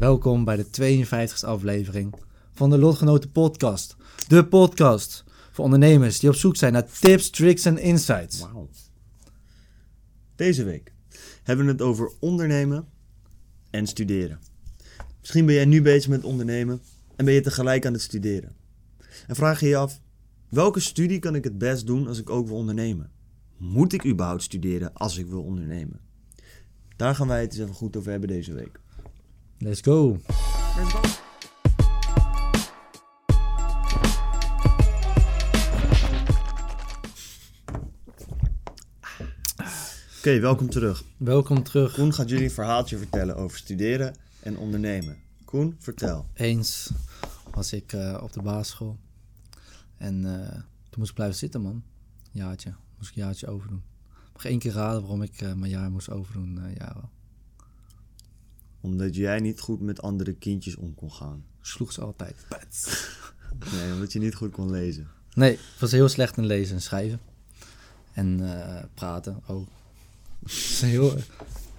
Welkom bij de 52e aflevering van de Lotgenoten Podcast. De podcast voor ondernemers die op zoek zijn naar tips, tricks en insights. Wauw. Deze week hebben we het over ondernemen en studeren. Misschien ben jij nu bezig met ondernemen en ben je tegelijk aan het studeren. En vraag je je af, welke studie kan ik het best doen als ik ook wil ondernemen? Moet ik überhaupt studeren als ik wil ondernemen? Daar gaan wij het eens even goed over hebben deze week. Let's go. Oké, welkom terug. Welkom terug. Koen gaat jullie een verhaaltje vertellen over studeren en ondernemen. Koen, vertel. Eens was ik eh, op de basisschool. En eh, toen moest ik blijven zitten, man. Jaartje. Moest ik een jaartje overdoen. Mag één keer raden waarom ik eh, mijn jaar moest overdoen, eh Jaro. Omdat jij niet goed met andere kindjes om kon gaan. Sloeg ze altijd. Pats. Nee, omdat je niet goed kon lezen. Nee, ik was heel slecht in lezen en schrijven. En eh, praten ook. Is heel,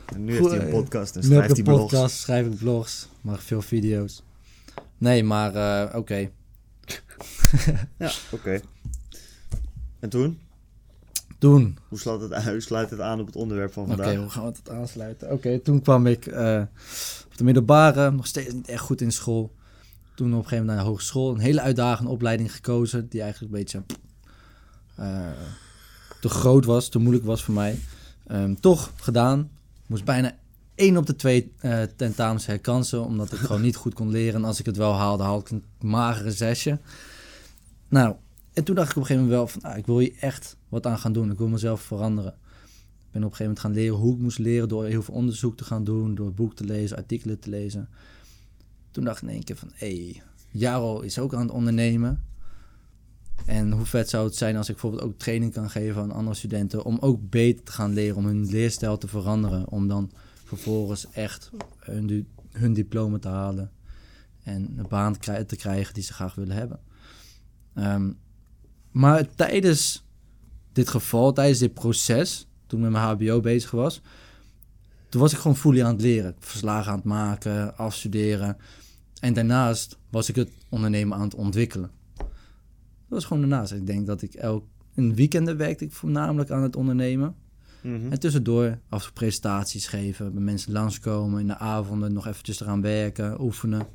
En nu Goed, heeft hij een podcast en nu heb schrijft ik hij een blogs. podcast, schrijf ik blogs, maak veel video's. Nee, maar eh, oké. Ja, oké. En toen? Hoe sluit het, hoe sluit het aan op het onderwerp van oké, vandaag? hoe gaan we het aansluiten? Oké, toen kwam ik eh, op de middelbare, nog steeds niet echt goed in school. Toen op een gegeven moment naar de hogeschool, een hele uitdagende opleiding gekozen, die eigenlijk een beetje eh, te groot was, te moeilijk was voor mij. Ehm, toch gedaan, moest bijna één op de twee eh, tentamens herkansen, omdat ik gewoon niet goed kon leren. En als ik het wel haalde, haalde ik een magere zesje. Nou, en toen dacht ik op een gegeven moment wel van, ah, ik wil hier echt wat aan gaan doen. Ik wil mezelf veranderen. Ik ben op een gegeven moment gaan leren hoe ik moest leren door heel veel onderzoek te gaan doen, door boeken te lezen, artikelen te lezen. Toen dacht ik in één keer van, hé, hey, Jaro is ook aan het ondernemen. En hoe vet zou het zijn als ik bijvoorbeeld ook training kan geven aan andere studenten om ook beter te gaan leren, om hun leerstijl te veranderen, om dan vervolgens echt hun, hun diploma te halen en een baan te krijgen die ze graag willen hebben. Ehm, maar tijdens dit geval, tijdens dit proces, toen ik met mijn HBO bezig was, toen was ik gewoon fully aan het leren. Verslagen aan het maken, afstuderen. En daarnaast was ik het ondernemen aan het ontwikkelen. Dat was gewoon daarnaast. Ik denk dat ik elk een weekenden werkte ik voornamelijk aan het ondernemen. Mhm. En tussendoor af presentaties geven, bij mensen langskomen, in de avonden nog eventjes eraan werken, oefenen.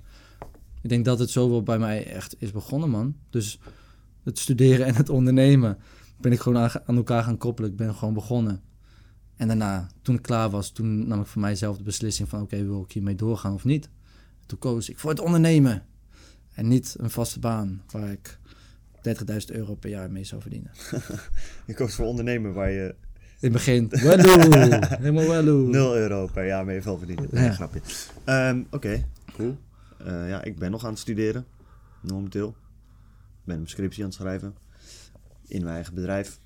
Ik denk dat het zo wel bij mij echt is begonnen, man. Dus het studeren en het ondernemen ben ik gewoon aan, elkaar gaan koppelen. Ik ben gewoon begonnen. En daarna, toen ik klaar was, toen nam ik voor mijzelf de beslissing van... oké, wil ik hiermee doorgaan of niet? Toen koos ik voor het ondernemen. En niet een vaste baan waar ik 30.000 euro per jaar mee zou verdienen. Je koos voor ondernemen waar je In het begin, wello, helemaal wello. 0 euro per jaar mee veel verdient. Nee, Ja. grapje. Ehm, Oké, cool. Eh, ja, ik ben nog aan het studeren, momenteel. Ik ben mijn scriptie aan het schrijven. In mijn eigen bedrijf.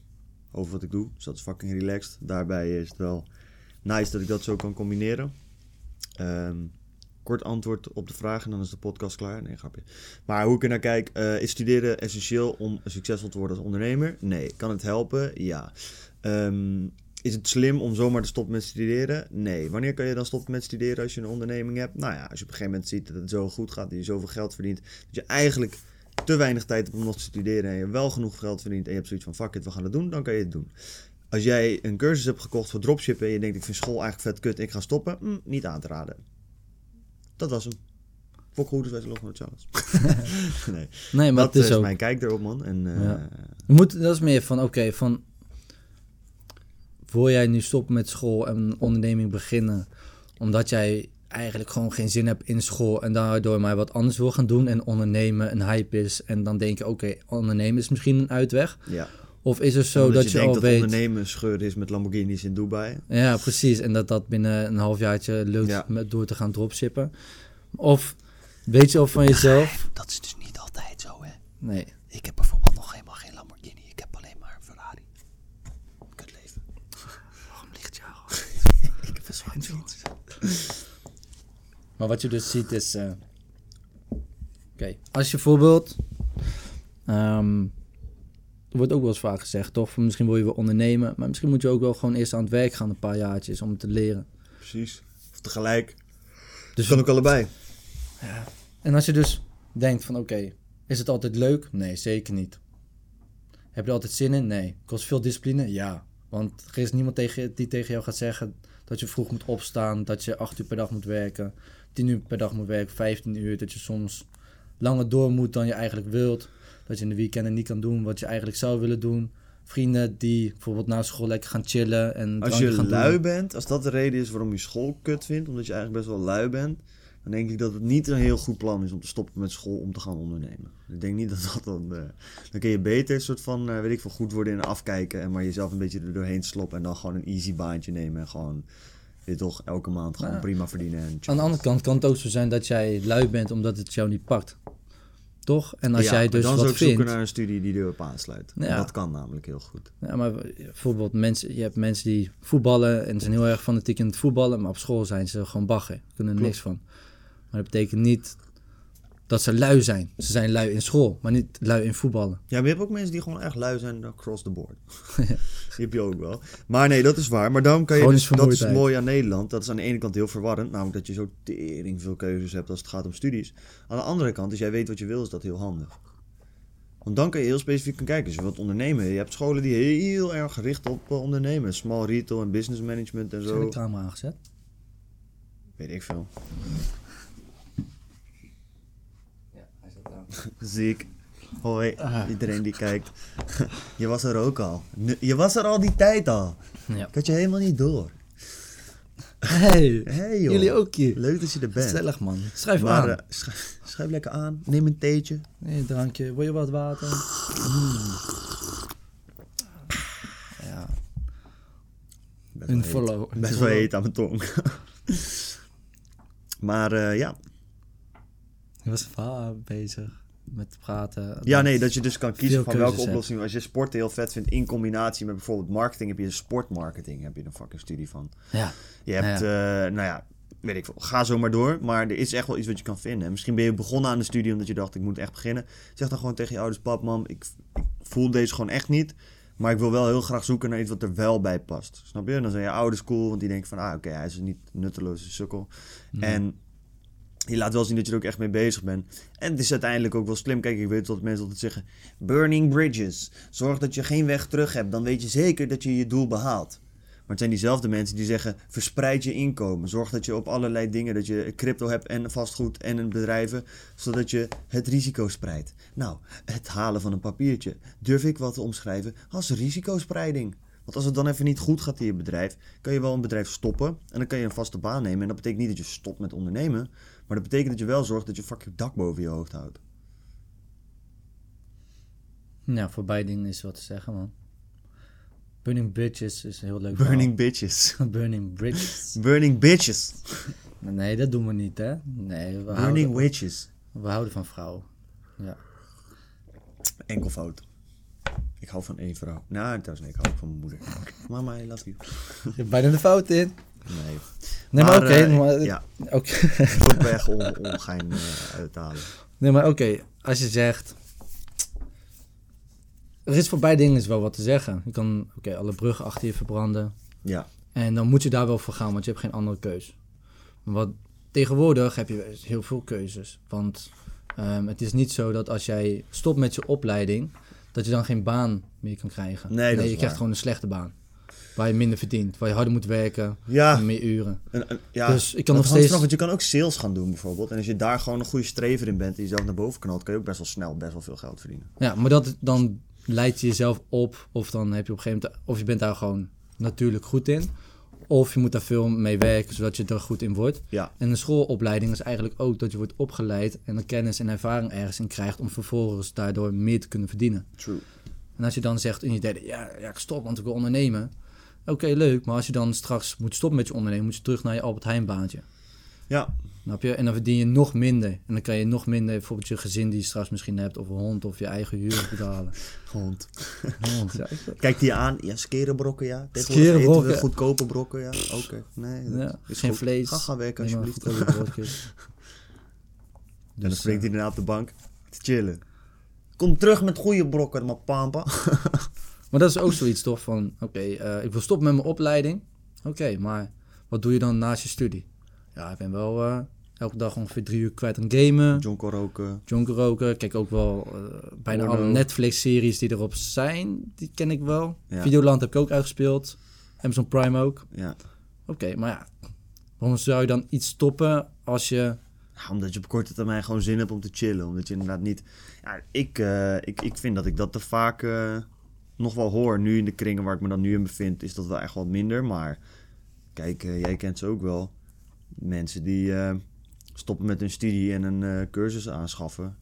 Over wat ik doe. Dus dat is fucking relaxed. Daarbij is het wel nice dat ik dat zo kan combineren. Ehm, kort antwoord op de vraag en dan is de podcast klaar. Nee, grapje. Maar hoe ik er naar kijk, eh, is studeren essentieel om succesvol te worden als ondernemer? Nee. Kan het helpen? Ja. Ehm, is het slim om zomaar te stoppen met studeren? Nee. Wanneer kan je dan stoppen met studeren als je een onderneming hebt? Nou ja, als je op een gegeven moment ziet dat het zo goed gaat, dat je zoveel geld verdient, dat je eigenlijk te weinig tijd hebt om nog te studeren en je wel genoeg geld verdient en je hebt zoiets van fuck it, we gaan het doen, dan kan je het doen. Als jij een cursus hebt gekocht voor dropshippen en je denkt ik vind school eigenlijk vet kut, ik ga stoppen, hm, niet aan te raden. Dat was hem. Fok goed, zijn nog nooit Charles. nee, Nee, maar dat het is is ook... mijn kijk erop man. En, eh, Ja. Moet, dat is meer van, oké, van... Wil jij nu stoppen met school en een onderneming beginnen... omdat jij eigenlijk gewoon geen zin hebt in school... en daardoor maar wat anders wil gaan doen... en ondernemen een hype is... en dan denk je, oké, ondernemen is misschien een uitweg... ja. of is het zo Omdat dat je, al dat weet... ondernemen scheur is met Lamborghinis in Dubai. Ja, precies. En dat dat binnen een halfjaartje lukt Ja. met, door te gaan dropshippen. Of weet je al van jezelf... Dat is dus niet altijd zo, hè. Nee, Ik heb bijvoorbeeld nog helemaal geen Lamborghini. Ik heb alleen maar een Ferrari. Kut leven. Waarom ligt jou? ik heb een zwart. Maar wat je dus ziet is. eh, Oké, als je bijvoorbeeld. ehm, er wordt ook wel eens vaak gezegd, toch? Misschien wil je wel ondernemen. Maar misschien moet je ook wel gewoon eerst aan het werk gaan een paar jaartjes om het te leren. Precies. Of tegelijk. Dus kan ook allebei. En als je dus denkt van oké, is het altijd leuk? Nee, zeker niet. Heb je er altijd zin in? Nee. Kost veel discipline? Ja. Want er is niemand tegen, die tegen jou gaat zeggen dat je vroeg moet opstaan, dat je acht uur per dag moet werken, 10 uur per dag moet werken, 15 uur, dat je soms langer door moet dan je eigenlijk wilt, dat je in de weekenden niet kan doen wat je eigenlijk zou willen doen. Vrienden die bijvoorbeeld na school lekker gaan chillen en Als je gaan lui doen. bent, als dat de reden is waarom je school kut vindt, omdat je eigenlijk best wel lui bent, dan denk ik dat het niet een heel goed plan is om te stoppen met school om te gaan ondernemen. Ik denk niet dat dat dan. eh, dan kun je beter een soort van, eh, weet ik veel, goed worden in afkijken en maar jezelf een beetje er doorheen sloppen en dan gewoon een easy baantje nemen en gewoon. Je toch elke maand gewoon Ja. prima verdienen. En Aan de andere kant kan het ook zo zijn dat jij lui bent omdat het jou niet pakt. Toch? En als Ja, jij dus dan wat zou ik zoeken vindt... naar een studie die erop aansluit. Ja. Dat kan namelijk heel goed. Ja, maar bijvoorbeeld mensen, je hebt mensen die voetballen en zijn heel erg fanatiek in het voetballen, maar op school zijn ze gewoon bagger. Kunnen er Klopt. niks van. Maar dat betekent niet dat ze lui zijn. Ze zijn lui in school, maar niet lui in voetballen. Ja, maar je hebt ook mensen die gewoon echt lui zijn across the board. die heb je ook wel. Maar nee, dat is waar. Maar daarom kan je dus, dat is mooi aan Nederland. Dat is aan de ene kant heel verwarrend. Namelijk dat je zo tering veel keuzes hebt als het gaat om studies. Aan de andere kant, als jij weet wat je wil, is dat heel handig. Want dan kan je heel specifiek gaan kijken. Als je wilt ondernemen. Je hebt scholen die heel erg gericht op eh, ondernemen. Small retail en business management en Zijn de zo. camera aangezet? Weet ik veel. Ja, hij zit aan. Ziek. Hoi, Ah. iedereen die kijkt. je was er ook al. Je was er al die tijd al. Ja. Ik had je helemaal niet door. Hey, Hey joh. jullie ook hier. Leuk dat je er bent. Gezellig man. Schrijf Maar aan. eh, sch- schrijf lekker aan. Neem een theetje. Nee, drankje. Wil je wat water? Mm. Ja, Best een follow. Best wel heet aan mijn tong. maar eh, ja. Je was vaar bezig met praten. ja, nee, dat je dus kan kiezen van welke hebt. oplossing. Als je sport heel vet vindt in combinatie met bijvoorbeeld marketing, heb je sportmarketing. Heb je een fucking studie van. Ja. Je hebt, eh, nou ja, weet ik veel. Ga zo maar door. Maar er is echt wel iets wat je kan vinden. En misschien ben je begonnen aan de studie omdat je dacht, ik moet echt beginnen. Zeg dan gewoon tegen je ouders, pap, mam, ik, ik voel deze gewoon echt niet. Maar ik wil wel heel graag zoeken naar iets wat er wel bij past. Snap je? Dan zijn je ouders cool, want die denken van, ah, oké, hij is niet een nutteloze sukkel. En je laat wel zien dat je er ook echt mee bezig bent. En het is uiteindelijk ook wel slim. Kijk, ik weet wat mensen altijd zeggen. Burning bridges. Zorg dat je geen weg terug hebt. Dan weet je zeker dat je je doel behaalt. Maar het zijn diezelfde mensen die zeggen: verspreid je inkomen. Zorg dat je op allerlei dingen, dat je crypto hebt en vastgoed en een bedrijven, zodat je het risico spreidt. Nou, het halen van een papiertje durf ik wel te omschrijven als risicospreiding. Want als het dan even niet goed gaat in je bedrijf, kan je wel een bedrijf stoppen en dan kan je een vaste baan nemen. En dat betekent niet dat je stopt met ondernemen, maar dat betekent dat je wel zorgt dat je fucking dak boven je hoofd houdt. Ja, voor beide dingen is wat te zeggen, man. Burning Bridges is een heel leuk Burning bitches. Burning Bridges. Burning bitches. Nee, dat doen we niet, hè? Nee, we, Burning houden, witches. we houden van vrouwen. Ja. Enkelvoud. Ik hou van één vrouw. Nou, trouwens, nee, ik hou ook van mijn moeder. Mama, I love you. Je hebt bijna de fout in. Nee. Nee, maar, oké. eh, maar, ja, ook weg ongein eh, uit te halen. Nee, maar oké. Als je zegt... Er is voor beide dingen wel wat te zeggen. Je kan, oké, alle bruggen achter je verbranden. Ja, En dan moet je daar wel voor gaan, want je hebt geen andere keus. Maar wat, tegenwoordig heb je heel veel keuzes. Want ehm, het is niet zo dat als jij stopt met je opleiding, dat je dan geen baan meer kan krijgen. Nee, dat is je krijgt gewoon een slechte baan. Waar je minder verdient, waar je harder moet werken, ja. meer uren. En, en- ja. Dus ik kan nog steeds- vanaf, want je kan ook sales gaan doen bijvoorbeeld. En als je daar gewoon een goede strever in bent en jezelf naar boven knalt, kan je ook best wel snel best wel veel geld verdienen. Ja, maar dat, dan leid je jezelf op, of dan heb je op een gegeven moment, of je bent daar gewoon natuurlijk goed in, of je moet daar veel mee werken, zodat je er goed in wordt. Ja, En een schoolopleiding is eigenlijk ook dat je wordt opgeleid en er kennis en ervaring ergens in krijgt om vervolgens daardoor meer te kunnen verdienen. true. En als je dan zegt in je derde, ja, ja ik stop, want ik wil ondernemen. Oké, leuk, maar als je dan straks moet stoppen met je ondernemen, moet je terug naar je Albert Heijn baantje. Ja, Snap je? En dan verdien je nog minder. En dan kan je nog minder, bijvoorbeeld je gezin die je straks misschien hebt, of een hond, of je eigen huur betalen. hond. Hond, ja. Kijk die aan. Ja, skerenbrokken, ja. Skerenbrokken. goedkope brokken, ja. Oké, nee. Ja, geen goed. vlees. Ga gaan werken Nee, alsjeblieft. broodjes. En dan Dus, springt eh, hij daarna op de bank te chillen. Kom terug met goede brokken, maar pampa. Maar dat is ook zoiets toch van, oké, eh, ik wil stoppen met mijn opleiding. Oké, maar wat doe je dan naast je studie? Ja, ik ben wel eh, elke dag ongeveer drie uur kwijt aan gamen. Jonko roken. Jonker roken. Kijk ook wel eh, bijna alle Netflix-series die erop zijn. Die ken ik wel. Ja. Videoland heb ik ook uitgespeeld. Amazon Prime ook. Ja. Oké, maar ja. Waarom zou je dan iets stoppen als je... Ja, omdat je op korte termijn gewoon zin hebt om te chillen. Omdat je inderdaad niet... Ja, ik, ik, ik vind dat ik dat te vaak nog wel hoor. Nu in de kringen waar ik me dan nu in bevind, is dat wel echt wat minder. Maar kijk, eh, jij kent ze ook wel. Mensen die eh, stoppen met hun studie en een eh, cursus aanschaffen.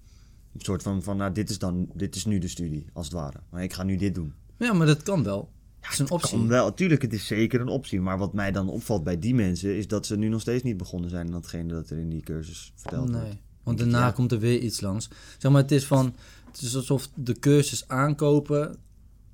Een soort van, van nou, dit is, dan, dit is nu de studie, als het ware. Maar ik ga nu dit doen. Ja, maar dat kan wel. dat is een optie. Kan wel, tuurlijk, het is zeker een optie. Maar wat mij dan opvalt bij die mensen, is dat ze nu nog steeds niet begonnen zijn aan datgene dat er in die cursus verteld wordt. Nee, want Denk ik, daarna ja. komt er weer iets langs. Zeg maar, het is van... Het is alsof de cursus aankopen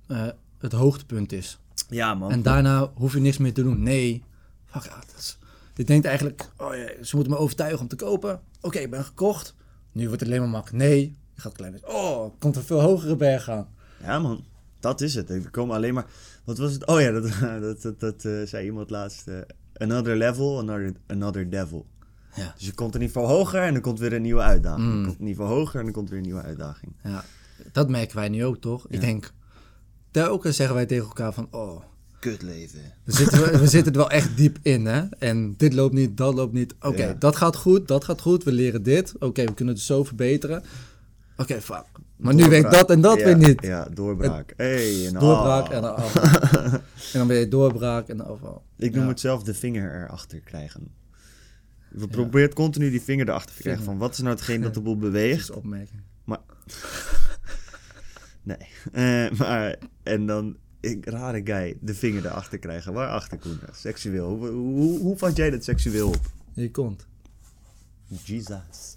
eh, het hoogtepunt is. Ja, man. En daarna hoef je niks meer te doen. Nee, fuck ja, dat is... Je denkt eigenlijk, oh ja, ze moeten me overtuigen om te kopen. Oké, ik ben gekocht. Nu wordt het alleen maar makkelijk. Nee, je gaat klein beetje. Oh, komt een veel hogere berg aan. Ja, man. Dat is het. Er komen alleen maar... Wat was het? Oh ja, dat, dat, dat, dat eh, zei iemand laatst. eh, another level, another, another devil. Ja. Dus je komt een niveau hoger en dan komt weer een nieuwe uitdaging. Mm. Je komt een niveau hoger en dan komt weer een nieuwe uitdaging. ja, dat merken wij nu ook, toch? Ik Ja. Telkens zeggen wij tegen elkaar van, oh, Kut leven. we zitten, we zitten er wel echt diep in, hè? En dit loopt niet, dat loopt niet. Oké, Ja. dat gaat goed, dat gaat goed, we leren dit. Oké, we kunnen het zo verbeteren. Oké, fuck. Maar nu werkt dat en dat ja, weer niet. Ja, doorbraak. Hey, en Doorbraak en dan afval. en dan weer doorbraak en dan afval. Ik noem Ja. het zelf de vinger erachter krijgen. We proberen continu die vinger erachter te krijgen. Van wat is nou hetgeen dat de boel Dat beweegt? is opmerking. Nee. Eh, maar, en dan, ik, rare guy, de vinger erachter krijgen. Waarachter, Koen? Seksueel. Hoe, hoe, hoe vat jij dat seksueel op? Je kont. Jesus.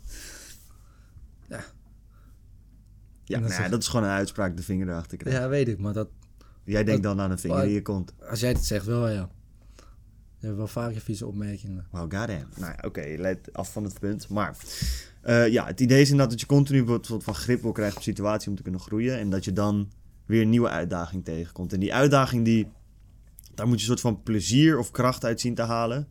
Ja. Ja, dan nou ja, dat is gewoon een uitspraak, de vinger erachter krijgen. Ja, weet ik, maar dat, Jij denkt dat- dan aan een vinger maar- in je kont. als jij het zegt wel, ja. Hebt wel vaker vieze opmerkingen. Wow, goddamn. Nou ja, oké, je leidt af van het punt. Maar eh, ja, het idee is inderdaad dat je continu wat soort van grip wil krijgen op de situatie om te kunnen groeien. En dat je dan weer een nieuwe uitdaging tegenkomt. En die uitdaging, die, daar moet je een soort van plezier of kracht uit zien te halen.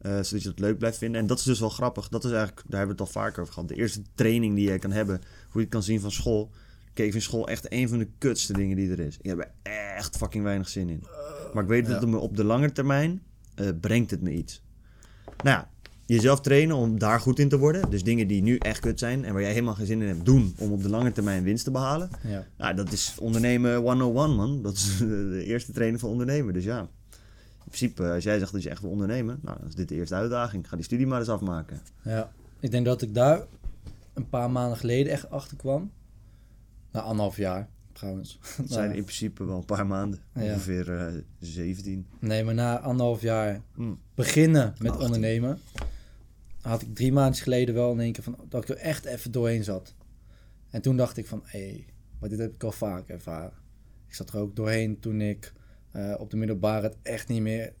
eh, zodat je het leuk blijft vinden. En dat is dus wel grappig. Dat is eigenlijk, daar hebben we het al vaker over gehad. De eerste training die je kan hebben, hoe je het kan zien van school. Kijk, ik vind school echt een van de kutste dingen die er is. Ik heb er echt fucking weinig zin in. Maar ik weet dat het me op de lange termijn eh, brengt het me iets. Nou ja, jezelf trainen om daar goed in te worden. Dus dingen die nu echt kut zijn en waar jij helemaal geen zin in hebt, doen om op de lange termijn winst te behalen. Ja. Nou, dat is ondernemen 101, man. Dat is de eerste training van ondernemen. Dus ja, in principe, als jij zegt dat je echt wil ondernemen, nou, dan is dit de eerste uitdaging. Ga die studie maar eens afmaken. ja. Ik denk dat ik daar een paar maanden geleden echt achter kwam. Na anderhalf jaar, trouwens. Het zijn in principe wel een paar maanden. Ja. Ongeveer eh 17. Nee, maar na anderhalf jaar Hm. beginnen met 18. ondernemen, had ik drie maanden geleden wel in één keer van dat ik er echt even doorheen zat. En toen dacht ik van, hé, hey, maar dit heb ik al vaak ervaren. Ik zat er ook doorheen toen ik eh, op de middelbare het echt niet meer,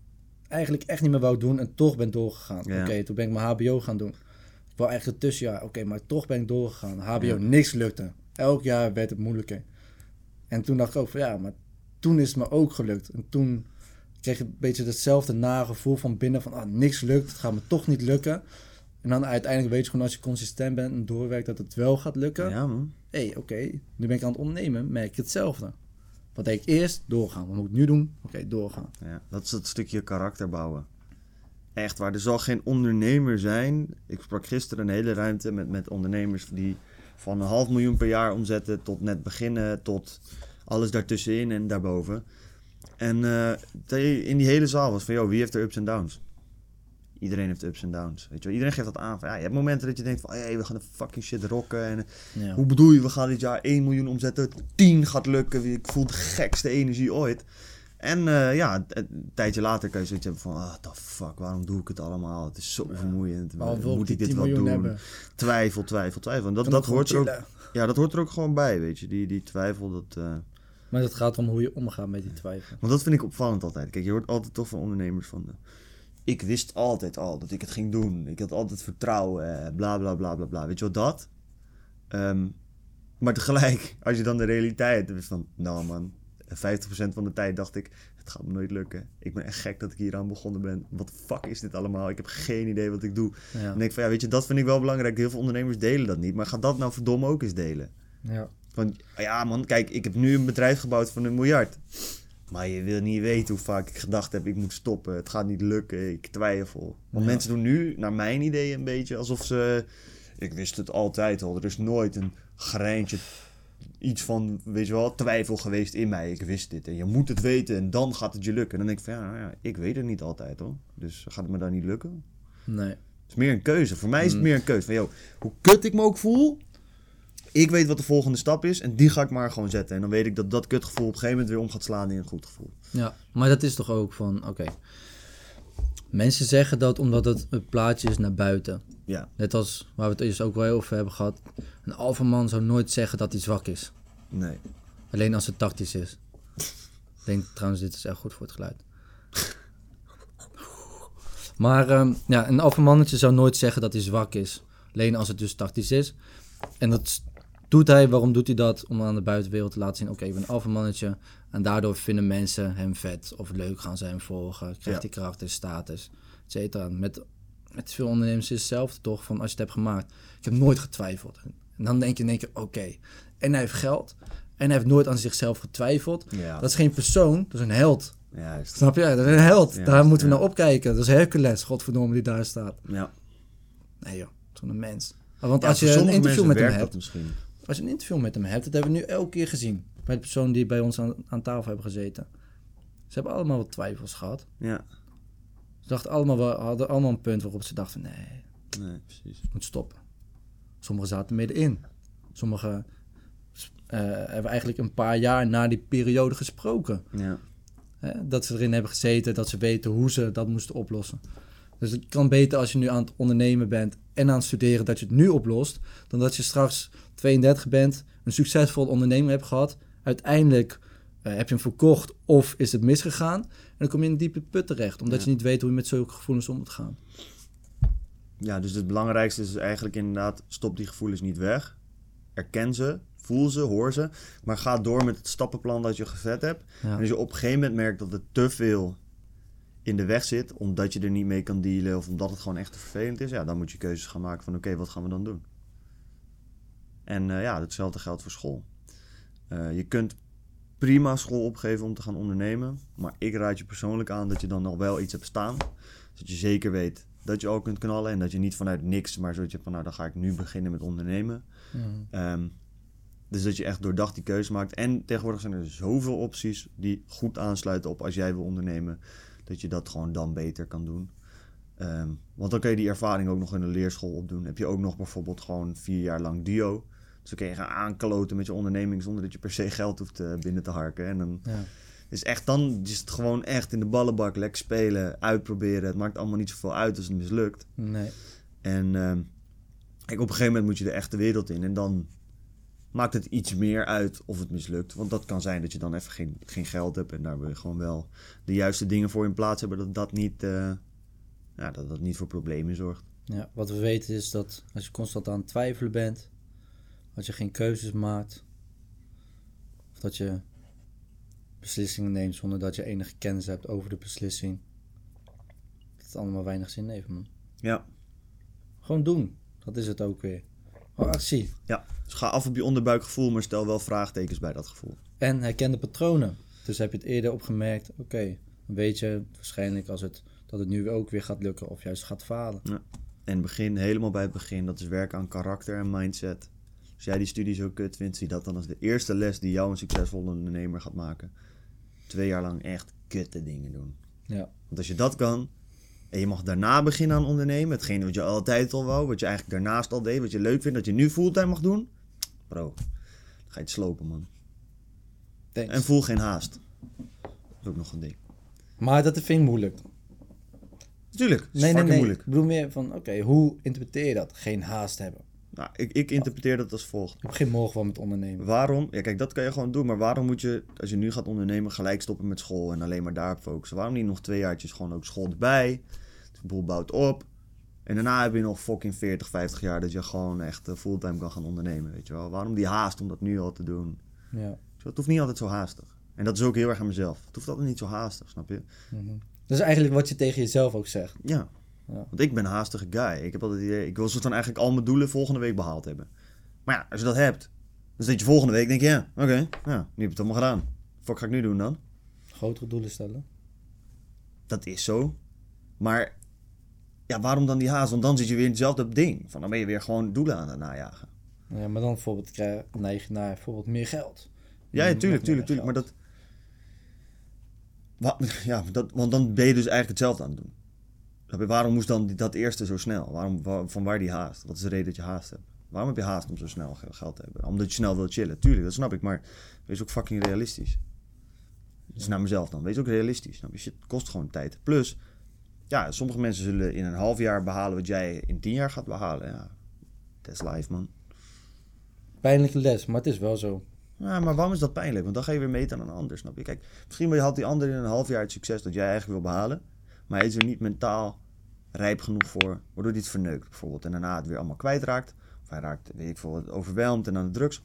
eigenlijk echt niet meer wou doen en toch ben doorgegaan. Ja. Oké, toen ben ik mijn HBO gaan doen. Ik wou eigenlijk het tussenjaar, oké, maar toch ben ik doorgegaan. HBO, Ja. niks lukte. Elk jaar werd het moeilijker. En toen dacht ik ook van, ja, maar toen is het me ook gelukt. En toen kreeg ik een beetje hetzelfde nare gevoel van binnen van ah, niks lukt, het gaat me toch niet lukken. En dan uiteindelijk weet je gewoon als je consistent bent en doorwerkt dat het wel gaat lukken. Ja, man. Hé, hey, oké, nu ben ik aan het ondernemen, merk ik hetzelfde. Wat deed ik eerst? Doorgaan. Wat moet ik nu doen? Oké, doorgaan. Ja, dat is het stukje karakter bouwen. Echt waar, er zal geen ondernemer zijn. Ik sprak gisteren een hele ruimte met, met ondernemers die van een half miljoen per jaar omzetten tot net beginnen, tot alles daartussenin en daarboven. En eh, in die hele zaal was van, joh, wie heeft er ups en downs? Iedereen heeft ups en downs. Weet je wel? Iedereen geeft dat aan. Van, ja, je hebt momenten dat je denkt van, hey, we gaan de fucking shit rocken. En Ja. hoe bedoel je, we gaan dit jaar 1 miljoen omzetten, 10 gaat lukken. Ik voel de gekste energie ooit. En eh, ja, een tijdje later kan je zoiets hebben van, ah, the fuck, waarom doe ik het allemaal? Het is zo vermoeiend. Waarom wil ik Moet ik dit 10 wel doen? hebben? Twijfel, twijfel, twijfel. En dat, dat hoort er ook, ja, dat hoort er ook gewoon bij, weet je. Die, die twijfel, dat... eh, Maar het gaat om hoe je omgaat met die twijfel. want dat vind ik opvallend altijd. Kijk, je hoort altijd toch van ondernemers van... eh, ik wist altijd al dat ik het ging doen. Ik had altijd vertrouwen, eh, bla bla bla bla bla. Weet je wat dat? Ehm, maar tegelijk, als je dan de realiteit hebt van... Nou man, En 50% van de tijd dacht ik, het gaat me nooit lukken. Ik ben echt gek dat ik hier aan begonnen ben. Wat de fuck is dit allemaal? Ik heb geen idee wat ik doe. Ja. En ik denk van, ja, weet je, dat vind ik wel belangrijk. Heel veel ondernemers delen dat niet. Maar ga dat nou verdomme ook eens delen. Ja. Van, ja man, kijk, ik heb nu een bedrijf gebouwd van een miljard. Maar je wil niet weten hoe vaak ik gedacht heb, ik moet stoppen. Het gaat niet lukken, ik twijfel. Want Ja. mensen doen nu, naar mijn idee, een beetje alsof ze... Ik wist het altijd al. Er is nooit een greintje, iets van, weet je wel, twijfel geweest in mij. Ik wist dit en je moet het weten en dan gaat het je lukken. En dan denk ik van, ja, nou ja, ik weet het niet altijd hoor. Dus gaat het me dan niet lukken? Nee. Het is meer een keuze. Voor mij is het Mm. meer een keuze. Van, joh, hoe kut ik me ook voel, ik weet wat de volgende stap is en die ga ik maar gewoon zetten. En dan weet ik dat dat kutgevoel op een gegeven moment weer om gaat slaan in een goed gevoel. Ja, maar dat is toch ook van, oké. Mensen zeggen dat omdat het een plaatje is naar buiten. Ja, Net als waar we het eerst ook wel over hebben gehad. Een alfaman zou nooit zeggen dat hij zwak is. nee. Alleen als het tactisch is. Ik denk trouwens, dit is echt goed voor het geluid. Maar ehm, ja, een alfamannetje zou nooit zeggen dat hij zwak is. Alleen als het dus tactisch is. En dat doet hij. Waarom doet hij dat? Om aan de buitenwereld te laten zien: oké, ik ben een alfamannetje. En daardoor vinden mensen hem vet of leuk, gaan ze hem volgen. Krijgt Ja. hij kracht en status, et cetera. Met, met veel ondernemers is hetzelfde toch? Van als je het hebt gemaakt. Ik heb nooit getwijfeld. En dan denk je in één keer: oké. En hij heeft geld. En hij heeft nooit aan zichzelf getwijfeld. Ja, Dat is geen persoon, dat is een held. juist. Snap je? Dat is een held. Daar moeten we ja. naar opkijken. Dat is Hercules, godverdomme, die daar staat. Ja. Nee joh, zo'n mens. Want als je een interview met hem hebt, misschien. Als je een interview met hem hebt, dat hebben we nu elke keer gezien. Bij de persoon die bij ons aan, aan tafel hebben gezeten. Ze hebben allemaal wat twijfels gehad. Ja, Ze dachten allemaal, wel- hadden allemaal een punt waarop ze dachten, nee, nee, precies. het moet stoppen. Sommigen zaten middenin. Sommigen eh, hebben eigenlijk een paar jaar na die periode gesproken. Ja, Hè? Dat ze erin hebben gezeten, dat ze weten hoe ze dat moesten oplossen. Dus het kan beter als je nu aan het ondernemen bent en aan het studeren dat je het nu oplost, dan dat je straks 32 bent, een succesvol onderneming hebt gehad, uiteindelijk eh, heb je hem verkocht of is het misgegaan en dan kom je in een diepe put terecht, omdat Ja. je niet weet hoe je met zulke gevoelens om moet gaan. ja, dus het belangrijkste is eigenlijk inderdaad, stop die gevoelens niet weg. Erken ze, voel ze, hoor ze. Maar ga door met het stappenplan dat je gezet hebt. Ja. En als je op een gegeven moment merkt dat het te veel in de weg zit, omdat je er niet mee kan dealen of omdat het gewoon echt te vervelend is, ja, dan moet je keuzes gaan maken van oké, wat gaan we dan doen? En eh, ja, hetzelfde geldt voor school. Eh, je kunt prima school opgeven om te gaan ondernemen, maar ik raad je persoonlijk aan dat je dan nog wel iets hebt staan, zodat je zeker weet dat je al kunt knallen en dat je niet vanuit niks, maar zodat je van nou, dan ga ik nu beginnen met ondernemen. Ehm, dus dat je echt doordacht die keuze maakt. En tegenwoordig zijn er zoveel opties die goed aansluiten op als jij wil ondernemen. Dat je dat gewoon dan beter kan doen. Ehm, want dan kun je die ervaring ook nog in de leerschool opdoen. Heb je ook nog bijvoorbeeld gewoon vier jaar lang duo. Dus dan kun je gaan aankloten met je onderneming zonder dat je per se geld hoeft eh, binnen te harken. En dan Ja. is echt dan is het gewoon echt in de ballenbak lekker spelen, uitproberen. Het maakt allemaal niet zoveel uit als het mislukt. Nee. En ehm, kijk, op een gegeven moment moet je de echte wereld in. En dan maakt het iets meer uit of het mislukt. Want dat kan zijn dat je dan even geen, geen geld hebt. En daar wil je gewoon wel de juiste dingen voor in plaats hebben. Dat dat niet, eh, ja, dat dat niet voor problemen zorgt. Ja, wat we weten is dat als je constant aan het twijfelen bent, als je geen keuzes maakt, of dat je beslissingen neemt zonder dat je enige kennis hebt over de beslissing, dat het allemaal weinig zin heeft, man. Ja. Gewoon doen, dat is het ook weer. Actie. ja. Dus ga af op je onderbuikgevoel, maar stel wel vraagtekens bij dat gevoel. En herken de patronen. Dus heb je het eerder opgemerkt, oké, dan weet je waarschijnlijk als het, dat het nu ook weer gaat lukken of juist gaat falen. En begin helemaal bij het begin. Dat is werken aan karakter en mindset. Als jij die studie zo kut vindt, zie dat dan als de eerste les die jou een succesvolle ondernemer gaat maken. Twee jaar lang echt kutte dingen doen. Ja, Want als je dat kan, en je mag daarna beginnen aan ondernemen, hetgene wat je altijd al wou, wat je eigenlijk daarnaast al deed, wat je leuk vindt, dat je nu fulltime mag doen, bro, dan ga je het slopen, man. thanks. En voel geen haast. Dat is ook nog een ding. Maar dat vind ik moeilijk. Natuurlijk, Nee, nee, nee. moeilijk. Ik bedoel meer van, oké, hoe interpreteer je dat? Geen haast hebben. Nou, ik, ik interpreteer dat als volgt. Ik begin morgen wel met ondernemen. Waarom? Ja, kijk, dat kan je gewoon doen. Maar waarom moet je, als je nu gaat ondernemen, gelijk stoppen met school en alleen maar daarop focussen? Waarom niet nog twee jaartjes gewoon ook school erbij? De boel bouwt op. En daarna heb je nog fucking 40, 50 jaar dat je gewoon echt eh, fulltime kan gaan ondernemen, weet je wel. Waarom die haast om dat nu al te doen? Ja. Zo, Het hoeft niet altijd zo haastig. En dat is ook heel erg aan mezelf. Het hoeft altijd niet zo haastig, snap je? Mhm. Dat is eigenlijk wat je tegen jezelf ook zegt. Ja. Ja. Want ik ben een haastige guy. Ik heb altijd het idee, ik wil soort van eigenlijk al mijn doelen volgende week behaald hebben. Maar ja, als je dat hebt, dan zit je volgende week denk je, ja, oké, ja, nu heb je het allemaal gedaan. Wat ga ik nu doen dan? Grotere doelen stellen. Dat is zo. Maar ja, waarom dan die haast? Want dan zit je weer in hetzelfde ding. Van dan ben je weer gewoon doelen aan het najagen. Ja, maar dan bijvoorbeeld krijg, neig je naar bijvoorbeeld meer geld. Ja, tuurlijk, tuurlijk, tuurlijk. Maar dat... Ja, dat, want dan ben je dus eigenlijk hetzelfde aan het doen. Waarom moest dan dat eerste zo snel? Waarom, wa- van waar die haast? Wat is de reden dat je haast hebt? Waarom heb je haast om zo snel ge- geld te hebben? Omdat je snel wil chillen. Tuurlijk, dat snap ik. Maar wees ook fucking realistisch. Dus naar mezelf dan. Wees ook realistisch. Je? Shit kost gewoon tijd. Plus, ja, sommige mensen zullen in een half jaar behalen wat jij in tien jaar gaat behalen. Ja, that's life, man. Pijnlijke les, maar het is wel zo. Ja, maar waarom is dat pijnlijk? Want dan ga je weer meten aan een ander, snap je? Kijk, misschien had die ander in een half jaar het succes dat jij eigenlijk wil behalen. Maar hij is er niet mentaal rijp genoeg voor, waardoor hij het verneukt bijvoorbeeld. En daarna het weer allemaal kwijtraakt. Of hij raakt, weet ik veel, wat, overweldigd en aan de drugs.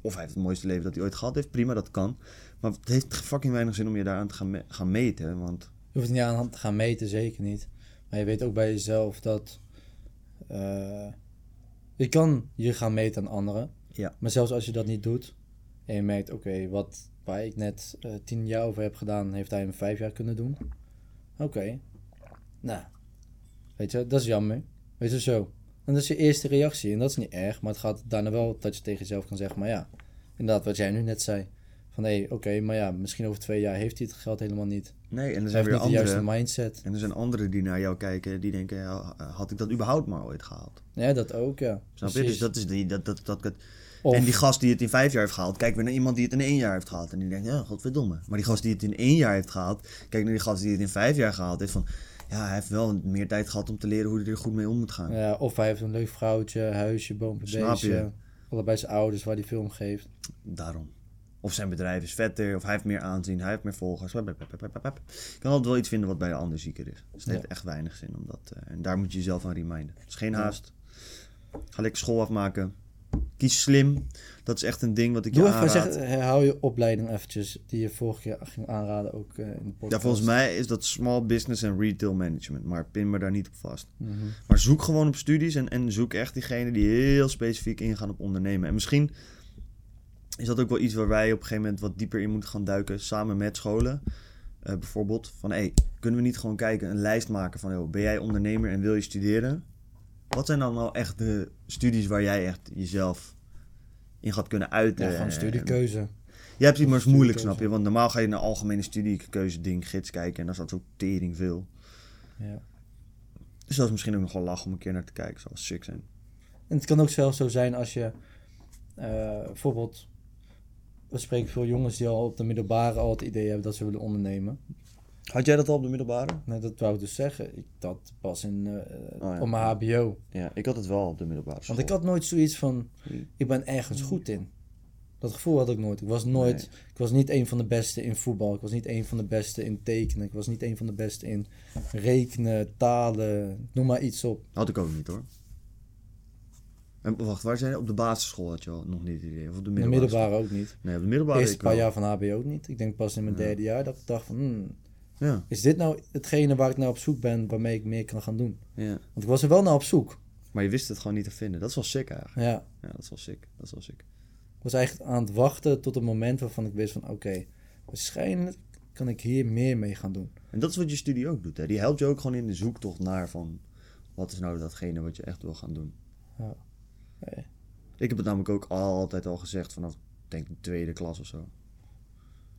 Of hij heeft het mooiste leven dat hij ooit gehad heeft. Prima, dat kan. Maar het heeft fucking weinig zin om je daaraan te gaan, me- gaan meten. Want Je hoeft het niet aan te gaan meten, zeker niet. Maar je weet ook bij jezelf dat... eh, je kan je gaan meten aan anderen. Ja. Maar zelfs als je dat niet doet... En je merkt, oké, wat waar ik net eh, tien jaar over heb gedaan... Heeft hij in vijf jaar kunnen doen. Oké. Nou. Weet je, dat is jammer. Weet je zo. En dat is je eerste reactie. En dat is niet erg. Maar het gaat daarna wel dat je tegen jezelf kan zeggen... Maar ja, inderdaad wat jij nu net zei. Van hé, oké, maar ja, misschien over twee jaar heeft hij het geld helemaal niet. nee, en er Hij zijn heeft weer niet de juiste mindset. En er zijn anderen die naar jou kijken, die denken, ja, had ik dat überhaupt maar ooit gehaald? Ja, dat ook, ja. Snap je? Precies. Dus dat is die, dat, dat, dat, dat, Of- En die gast die het in vijf jaar heeft gehaald, kijk weer naar iemand die het in één jaar heeft gehaald. En die denkt, ja, godverdomme. Maar die gast die het in één jaar heeft gehaald, kijk naar die gast die het in vijf jaar gehaald heeft. Van, ja, hij heeft wel meer tijd gehad om te leren hoe hij er goed mee om moet gaan. ja, of hij heeft een leuk vrouwtje, huisje, boompje, je? beestje. Allebei zijn ouders waar hij film geeft. Daarom. Of zijn bedrijf is vetter, of hij heeft meer aanzien, hij heeft meer volgers. Je kan altijd wel iets vinden wat bij de ander zieker is. Dus het heeft echt weinig zin om dat. eh, en daar moet je jezelf aan reminden. Dus geen haast. Ga lekker school afmaken. Kies slim. Dat is echt een ding wat ik Doe je aanraad. zeg, herhaal je opleiding eventjes, die je vorige keer ging aanraden ook eh, in de podcast. Ja, volgens mij is dat small business en retail management. Maar pin me daar niet op vast. Mhm. Maar zoek gewoon op studies en, en zoek echt diegene die heel specifiek ingaan op ondernemen. En misschien is dat ook wel iets waar wij op een gegeven moment wat dieper in moeten gaan duiken. Samen met scholen. Eh, bijvoorbeeld van, hey, kunnen we niet gewoon kijken, een lijst maken van, joh, ben jij ondernemer en wil je studeren? Wat zijn dan nou echt de studies waar jij echt jezelf in gaat kunnen uiten? Ja, gewoon En- studiekeuze. Ja, precies, maar het is moeilijk, snap je? Want normaal ga je naar algemene studiekeuze ding, gids kijken en daar staat zo tering veel. Ja. Dus dat is misschien ook nog wel lach om een keer naar te kijken, zou sick zijn. En het kan ook zelfs zo zijn als je eh, bijvoorbeeld, we spreken veel jongens die al op de middelbare al het idee hebben dat ze willen ondernemen. Had jij dat al op de middelbare? Nou, dat wou ik dus zeggen. Ik dat pas in, Oh ja. op mijn HBO. Ja, ik had het wel op de middelbare school. Want ik had nooit zoiets van, ik ben ergens goed in. Dat gevoel had ik nooit. Ik was nooit, ik was niet een van de beste in voetbal. Ik was niet een van de beste in tekenen. Ik was niet een van de beste in rekenen, talen, noem maar iets op. Had ik ook niet hoor. En wacht, waar zijn Op de basisschool had je al nog niet het idee? Of op de In de middelbare? middelbare ook niet. Nee, op de middelbare Eerst een paar wel. jaar van HBO ook niet. Ik denk pas in mijn Ja. derde jaar dat ik dacht van, hmm, Ja, is dit nou hetgene waar ik naar op zoek ben, waarmee ik meer kan gaan doen? ja. Want ik was er wel naar op zoek. Maar je wist het gewoon niet te vinden. Dat is wel sick eigenlijk. Ja, Ja, dat is wel sick. Dat is wel sick. ik was eigenlijk aan het wachten tot het moment waarvan ik wist van, oké, waarschijnlijk kan ik hier meer mee gaan doen. En dat is wat je studie ook doet. Hè? Die helpt je ook gewoon in de zoektocht naar van... Wat is nou datgene wat je echt wil gaan doen? Ja. Nee. Ik heb het namelijk ook altijd al gezegd vanaf, denk ik, de tweede klas of zo.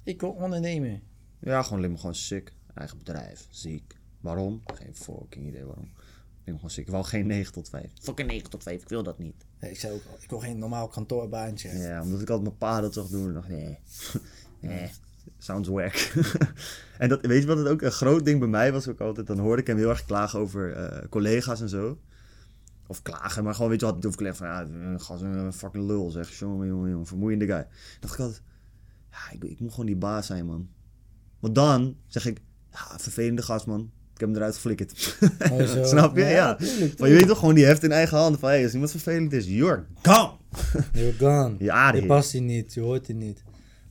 Ik wil ondernemen. Ja, gewoon alleen maar gewoon sick. Eigen bedrijf, ziek. Waarom? Geen fucking idee waarom. Ik ben gewoon sick. Ik wou geen 9 tot 5. Fucking 9 tot 5, ik wil dat niet. Nee, ik zei ook al, ik wil geen normaal kantoorbaantje. Ja, omdat ik altijd mijn pa dat zag doen. Dacht, nee. nee. Sounds wack. en dat, weet je wat het ook een groot ding bij mij was ook altijd? Dan hoorde ik hem heel erg klagen over eh, collega's en zo. Of klagen, maar gewoon weet je wat, over collega's van ja, een gast, een fucking lul zeg. Jongen, jongen, jongen, vermoeiende guy. Dan dacht ik altijd, ja, ik, ik moet gewoon die baas zijn, man. Want dan zeg ik, ja, vervelende gast, man. Ik heb hem eruit geflikkerd. Zo. Snap je? Ja. tuurlijk, Maar je weet toch gewoon, die heft in eigen handen van, hey, als iemand vervelend is, you're gone. You're gone. Ja, Je past hier niet, je hoort hier niet.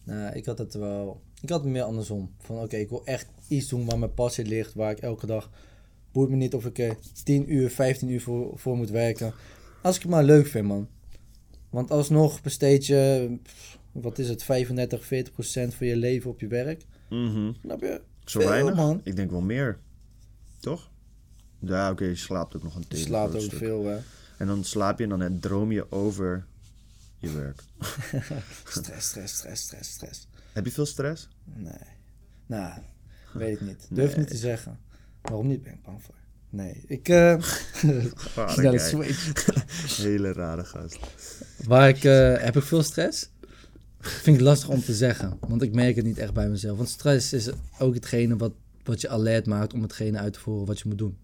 Nou, ik had het wel. Ik had het meer andersom. Van oké, ik wil echt iets doen waar mijn passie ligt. Waar ik elke dag... Boeit me niet of ik er 10 uur, 15 uur voor, voor moet werken. Als ik het maar leuk vind, man. Want alsnog besteed je... Wat is het? 35, 40 procent van je leven op je werk. Mhm. Snap je? Zo Veel, weinig? man. Ik denk wel meer. Toch? Ja, oké, je slaapt ook nog een Je tele slaapt ook stuk. veel, hè. En dan slaap je en dan droom je over je werk. Stress, stress, stress, stress, stress. Heb je veel stress? Nee. Nou, weet ik niet. Durf Nee. niet te zeggen. Waarom niet ben ik bang voor? Nee, ik... Rare snelle switch. Hele rare gast. Waar ik... eh, heb ik veel stress? Vind ik lastig om te zeggen. Want ik merk het niet echt bij mezelf. Want stress is ook hetgene wat, wat je alert maakt om hetgene uit te voeren wat je moet doen.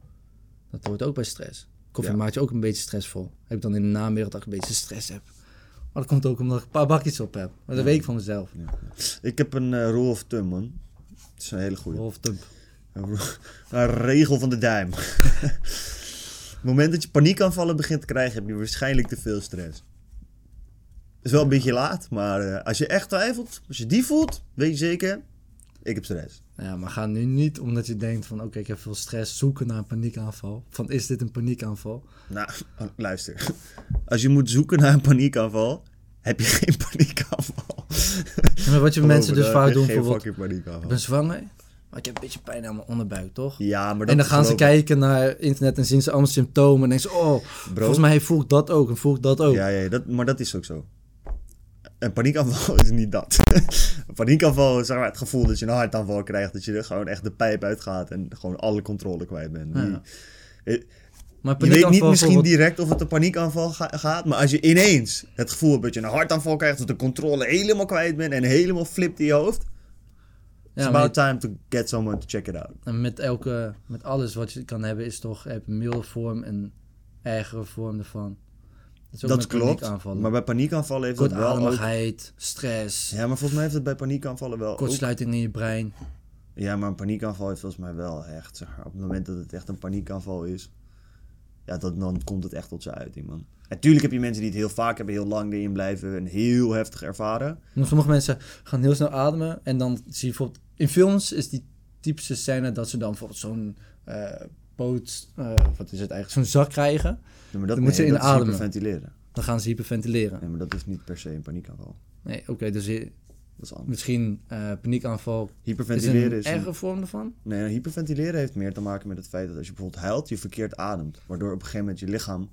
Dat hoort ook bij stress. Koffie Ja. maakt je ook een beetje stressvol. Heb ik dan in de namiddag dat ik een beetje stress heb. Maar dat komt ook omdat ik een paar bakjes op heb. Maar dat Ja. weet ik van mezelf. Ik heb een eh rule of thumb, man. Het is een hele goede. Of dump. Een regel van de duim. Op het moment dat je paniekaanvallen begint te krijgen, heb je waarschijnlijk te veel stress. is wel een beetje laat, maar eh, als je echt twijfelt, als je die voelt, weet je zeker, ik heb stress. Ja, maar ga nu niet omdat je denkt van oké, ik heb veel stress, zoeken naar een paniekaanval. Van is dit een paniekaanval? Nou, luister. Als je moet zoeken naar een paniekaanval, heb je geen paniekaanval. Ja, maar wat je mensen dus vaak doen, Geen bijvoorbeeld, fucking ik paniekaanval. ben zwanger, maar ik heb een beetje pijn aan mijn onderbuik, toch? Ja, maar dat En dan gaan ze kijken naar internet en zien ze allemaal symptomen en denken ze, oh, Bro, volgens mij voel ik dat ook en voel ik dat ook. Ja, ja dat, maar dat is ook zo. Een paniekaanval is niet dat. een paniekaanval is zeg maar, het gevoel dat je een hartaanval krijgt. Dat je er gewoon echt de pijp uitgaat en gewoon alle controle kwijt bent. Ja. Eh, Maar je weet niet misschien direct of het een paniekaanval ga- gaat. Maar als je ineens het gevoel hebt dat je een hartaanval krijgt. Dat de controle helemaal kwijt bent en helemaal flipt in je hoofd. It's about time to get someone to check it out. en met elke, met alles wat je kan hebben is toch, een milde vorm en ergere vorm ervan. Dat, klopt. Maar bij paniekaanvallen heeft dat wel ook... Stress, Ja, maar volgens mij heeft het bij paniekaanvallen wel ook kortsluiting in je brein. Ja, maar een paniekaanval heeft volgens mij wel echt, zeg op het moment dat het echt een paniekaanval is, ja, dat, dan komt het echt tot zijn uiting, man. Natuurlijk heb je mensen die het heel vaak hebben, heel lang erin blijven en heel heftig ervaren. Sommige mensen gaan heel snel ademen en dan zie je bijvoorbeeld... In films is die typische scène dat ze dan bijvoorbeeld zo'n eh poot... eh, wat is het eigenlijk? Zo'n zak krijgen. Ja, maar dat, Dan moet nee, je dat is inademen. hyperventileren. Dan gaan ze hyperventileren. Nee, maar dat is niet per se een paniekaanval. Nee, oké, dus je- Dat is anders. misschien eh paniekaanval is Hyperventileren een is... een- erge vorm ervan. nee, nou, hyperventileren heeft meer te maken met het feit dat als je bijvoorbeeld huilt, je verkeerd ademt. Waardoor op een gegeven moment je lichaam...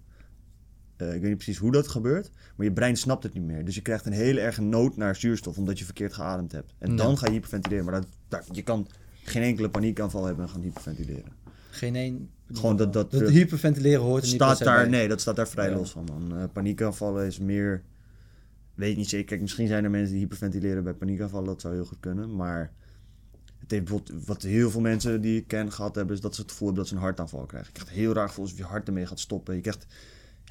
eh, ik weet niet precies hoe dat gebeurt, maar je brein snapt het niet meer. Dus je krijgt een hele erge nood naar zuurstof, omdat je verkeerd geademd hebt. En Ja. dan ga je hyperventileren. Maar dat, dat, je kan geen enkele paniekaanval hebben en gaan hyperventileren. Geen één... Gewoon dat- dat- dat hyperventileren hoort er staat daar, bij. nee, dat staat daar vrij Ja. los van, man. Eh, paniekaanvallen is meer... Weet ik niet zeker. Kijk, misschien zijn er mensen die hyperventileren bij paniekaanvallen. Dat zou heel goed kunnen. Maar het heeft bijvoorbeeld, wat heel veel mensen die ik ken gehad hebben... is dat ze het gevoel hebben dat ze een hartaanval krijgen. Je krijgt heel raar gevoel alsof je hart ermee gaat stoppen. Je krijgt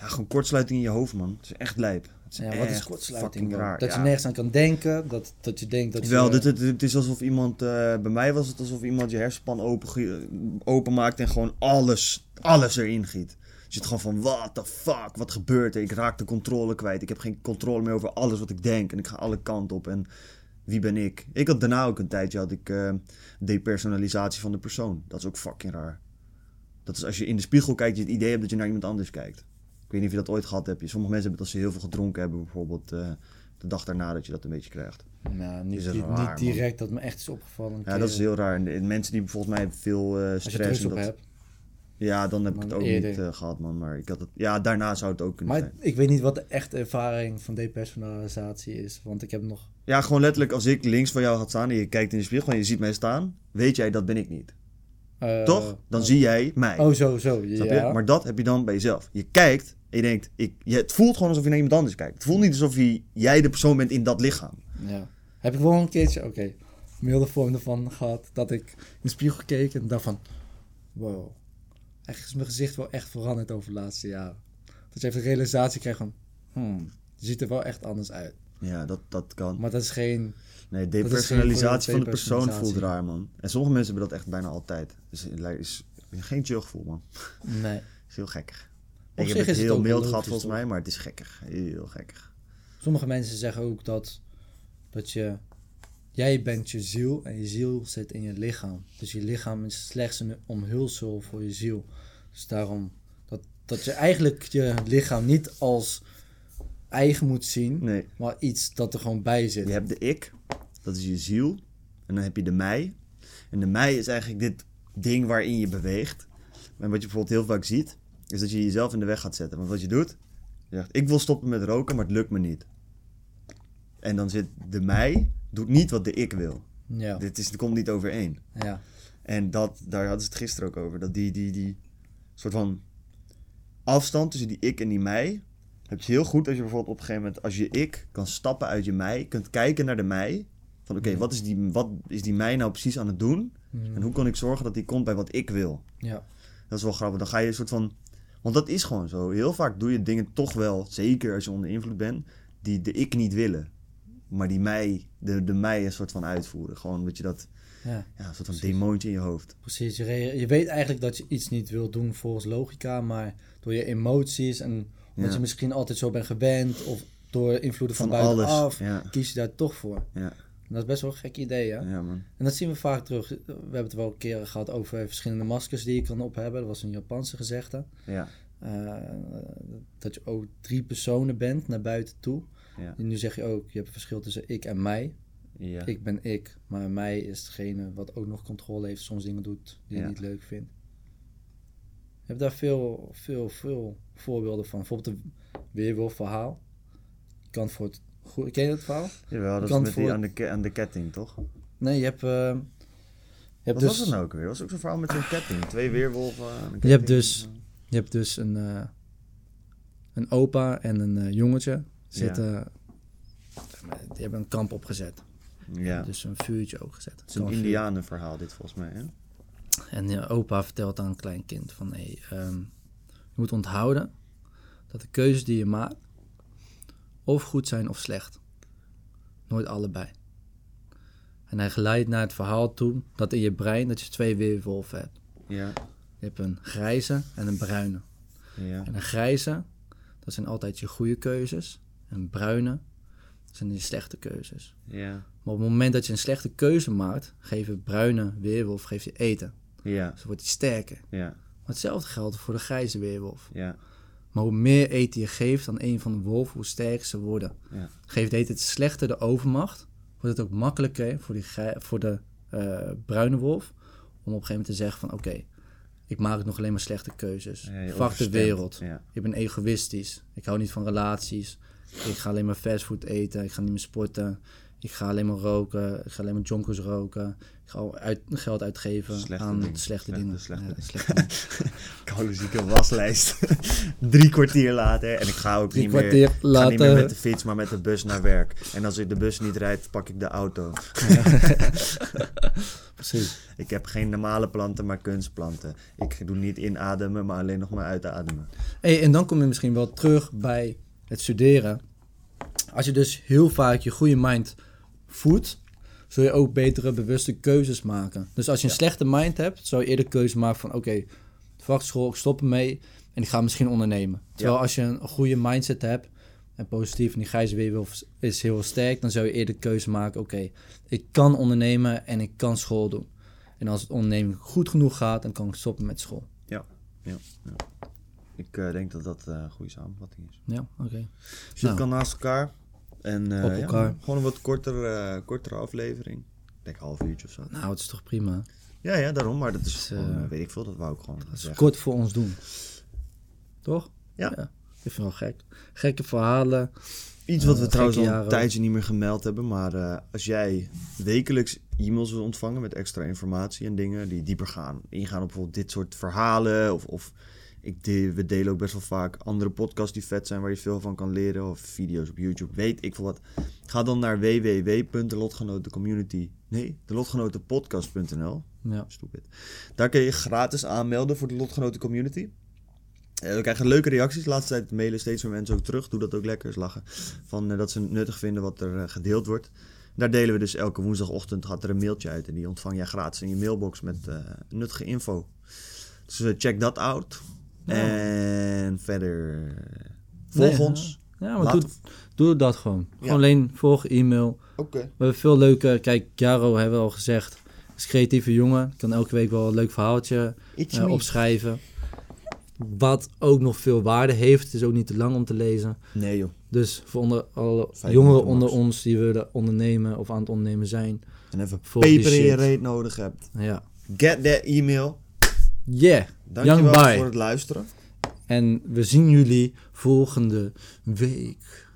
ja, gewoon kortsluiting in je hoofd, man. Het is echt lijp. Het is Ja, wat is kortsluiting raar. Dat Ja. je nergens aan kan denken, dat, dat je denkt dat Wel, je... dit, dit, dit is alsof iemand, eh, bij mij was het alsof iemand je hersenspan open, openmaakt en gewoon alles, alles erin giet. Je zit gewoon van, what the fuck, wat gebeurt er? Ik raak de controle kwijt. Ik heb geen controle meer over alles wat ik denk en ik ga alle kanten op en wie ben ik? Ik had daarna ook een tijdje, had ik eh, depersonalisatie van de persoon. Dat is ook fucking raar. Dat is als je in de spiegel kijkt, je het idee hebt dat je naar iemand anders kijkt. Ik weet niet of je dat ooit gehad hebt. Sommige mensen hebben het als ze heel veel gedronken hebben, bijvoorbeeld eh, de dag daarna dat je dat een beetje krijgt. Nou, niet, dat niet, man. direct dat me echt is opgevallen. Ja, dat is heel raar. En mensen die volgens mij veel eh, stress... drugs en op dat, hebt. Ja, dan heb ik het ook eerder. niet eh, gehad, man. Maar ik had het... Ja, daarna zou het ook kunnen Maar zijn. ik weet niet wat de echte ervaring van depersonalisatie is. Want ik heb nog... Ja, gewoon letterlijk als ik links van jou gaat staan en je kijkt in de spiegel en je ziet mij staan, weet jij dat ben ik niet. Toch? Dan oh. zie jij mij. Oh, zo, zo. Ja. Maar dat heb je dan bij jezelf. Je kijkt en je denkt, ik, je, het voelt gewoon alsof je naar iemand anders kijkt. Het voelt niet alsof je, jij de persoon bent in dat lichaam. Ja. Heb ik wel een keertje, oké, milde vorm ervan gehad. Dat ik in de spiegel keek en dacht van... Wow. Echt is mijn gezicht wel echt veranderd over de laatste jaren. Dat je even de realisatie krijgt van... Hmm, je ziet er wel echt anders uit. Ja, dat, dat kan. Maar dat is geen... Nee, depersonalisatie van de persoon voelt raar, man. En sommige mensen hebben dat echt bijna altijd. Dus het is geen chill gevoel, man. Nee. is heel gekkig. Op ik zich heb het is het heel mild gehad volgens mij, maar het is gekkig. Heel gekkig. Sommige mensen zeggen ook dat, dat je jij bent je ziel en je ziel zit in je lichaam. Dus je lichaam is slechts een omhulsel voor je ziel. Dus daarom dat, dat je eigenlijk je lichaam niet als eigen moet zien, Nee. maar iets dat er gewoon bij zit. Je hebt de ik, dat is je ziel. En dan heb je de mij. En de mij is eigenlijk dit ding waarin je beweegt. En wat je bijvoorbeeld heel vaak ziet, is dat je jezelf in de weg gaat zetten. Want wat je doet, je zegt, ik wil stoppen met roken, maar het lukt me niet. En dan zit de mij, doet niet wat de ik wil. Ja, Dit is, het komt niet overeen. ja, En dat, daar hadden ze het gisteren ook over. Dat die, die, die soort van afstand tussen die ik en die mij. Heb je heel goed als je bijvoorbeeld op een gegeven moment, als je ik kan stappen uit je mij, kunt kijken naar de mij. Van oké, wat is die wat is die mij nou precies aan het doen? Mm. En hoe kan ik zorgen dat die komt bij wat ik wil? ja, Dat is wel grappig. Dan ga je een soort van. Want dat is gewoon zo. Heel vaak doe je dingen toch wel, zeker als je onder invloed bent, die de ik niet willen. Maar die mij, de, de mij een soort van uitvoeren. Gewoon dat je dat, ja. ja, een soort van demoontje in je hoofd. Precies, je, weet eigenlijk dat je iets niet wil doen volgens logica, maar door je emoties en omdat Ja. je misschien altijd zo bent gewend of door invloeden van, Van buitenaf, Ja, kies je daar toch voor. ja, En dat is best wel een gek idee, hè? ja, man. En dat zien we vaak terug. We hebben het wel een keer gehad over verschillende maskers die je kan op hebben. Dat was een Japanse gezegde. Ja, Eh, dat je ook drie personen bent naar buiten toe. ja, En nu zeg je ook, je hebt een verschil tussen ik en mij. ja. Ik ben ik, maar mij is degene wat ook nog controle heeft, soms dingen doet die Ja. je niet leuk vindt. Je hebt daar veel, veel, veel voorbeelden van. Bijvoorbeeld een weerwolf verhaal. Kant voor het goede. Ken je dat verhaal? Jawel, dat is met die aan de, aan de ketting, toch? Nee, je hebt. eh, je hebt Wat dus, was het nou ook weer? was ook zo'n verhaal met zo'n ketting. Twee weerwolven aan een ketting. Je hebt dus- Je hebt dus een, eh, een opa en een eh, jongetje zitten. maar, Die hebben een kamp opgezet. Ja, Dus een vuurtje ook gezet. het is een indianenverhaal dit volgens mij, hè? En je opa vertelt aan een klein kind van... Hey, ehm, je moet onthouden dat de keuzes die je maakt... of goed zijn of slecht. Nooit allebei. En hij geleidt naar het verhaal toe dat in je brein dat je twee weerwolven hebt. Ja, Je hebt een grijze en een bruine. ja, En een grijze, dat zijn altijd je goede keuzes. En een bruine, dat zijn je slechte keuzes. ja, Maar op het moment dat je een slechte keuze maakt... geeft het bruine weerwolf geeft je eten. ja, Dus wordt hij sterker. ja, Maar hetzelfde geldt voor de grijze weerwolf. ja, Maar hoe meer eten je geeft aan een van de wolven, hoe sterker ze worden. Ja. Geeft heet het slechter de overmacht, wordt het ook makkelijker voor, die voor de eh, bruine wolf om op een gegeven moment te zeggen van oké, ik maak nog alleen maar slechte keuzes. Ja, de wereld. Ja, Ik ben egoïstisch. Ik hou niet van relaties. Ik ga alleen maar fastfood eten. Ik ga niet meer sporten. Ik ga alleen maar roken. Ik ga alleen maar jonkers roken. Ik ga uit, geld uitgeven Slechte aan dingen. slechte, dingen. slechte Ja, dingen. slechte dingen. koude zieke waslijst. Drie kwartier later. En ik ga ook Drie niet meer, ik ga niet meer later. met de fiets, maar met de bus naar werk. En als ik de bus niet rijd, pak ik de auto. Precies. Ik heb geen normale planten, maar kunstplanten. Ik doe niet inademen, maar alleen nog maar uitademen. Hey, en dan kom je misschien wel terug bij het studeren. Als je dus heel vaak je goede mind voedt, zul je ook betere bewuste keuzes maken. Dus als je een slechte mind hebt, zou je eerder keuze maken van oké, fuck school, ik stop ermee en ik ga misschien ondernemen. Terwijl als je een goede mindset hebt en positief en die grijze weerwolf is heel sterk, dan zou je eerder keuze maken, oké, ik kan ondernemen en ik kan school doen. En als het ondernemen goed genoeg gaat, dan kan ik stoppen met school. Ik eh, denk dat dat eh, een goede samenvatting is. Ja, oké. Dus Nou. kan naast elkaar. En eh, ja, gewoon een wat korter, eh, kortere aflevering. Ik denk een half uurtje of zo. Nou, het is toch prima. Ja, ja, daarom. Maar dat is, Dus, gewoon, eh, weet ik veel, dat wou ik gewoon Dat is zeggen. kort voor ons doen. Toch? Ja. Ik vind het wel gek. Gekke verhalen. Iets wat we trouwens al een jaren. tijdje niet meer gemeld hebben. Maar als jij wekelijks e-mails wil ontvangen met extra informatie en dingen die dieper gaan. Ingaan op bijvoorbeeld dit soort verhalen. Of, of ik de- we delen ook best wel vaak andere podcasts die vet zijn waar je veel van kan leren. Of video's op YouTube. Weet ik veel wat. Ga dan naar www.delotgenotencommunity. Nee, delotgenotenpodcast.nl. Ja. Stupid. Daar kun je je gratis aanmelden voor de Lotgenoten Community. Eh, we krijgen leuke reacties. De laatste tijd mailen steeds meer mensen ook terug. Doe dat ook lekker, eens lachen. Van, eh, dat ze het nuttig vinden wat er eh, gedeeld wordt. Daar delen we dus elke woensdagochtend gaat er een mailtje uit. En die ontvang jij gratis in je mailbox met nuttige info. Dus check dat out. Ja. En verder... Volg Nee, ons. Ja, maar doe, doe dat gewoon. Ja. Gewoon alleen volg e-mail. Oké. We hebben veel leuke... Kijk, Jaro hebben we al gezegd. Is een creatieve jongen. Kan elke week wel een leuk verhaaltje eh, opschrijven. Wat ook nog veel waarde heeft. Het is ook niet te lang om te lezen. Nee joh. Dus voor onder, alle Vijf jongeren onder max. ons die willen ondernemen of aan het ondernemen zijn. En even peper in je reet nodig hebt. Ja. Get that email. Yeah. Dankjewel Young voor het luisteren. En we zien jullie volgende week.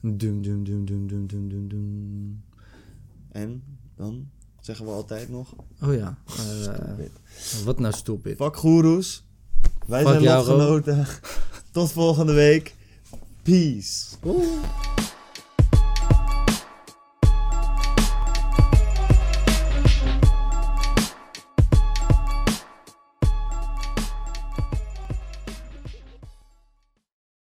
Doem, doem, doem, doem, doem, doem, doem, doem. En dan zeggen we altijd nog... Oh ja. eh, wat nou stupid. Fuck goeroes. Wij Fuck zijn lotgenoten. Tot volgende week. Peace.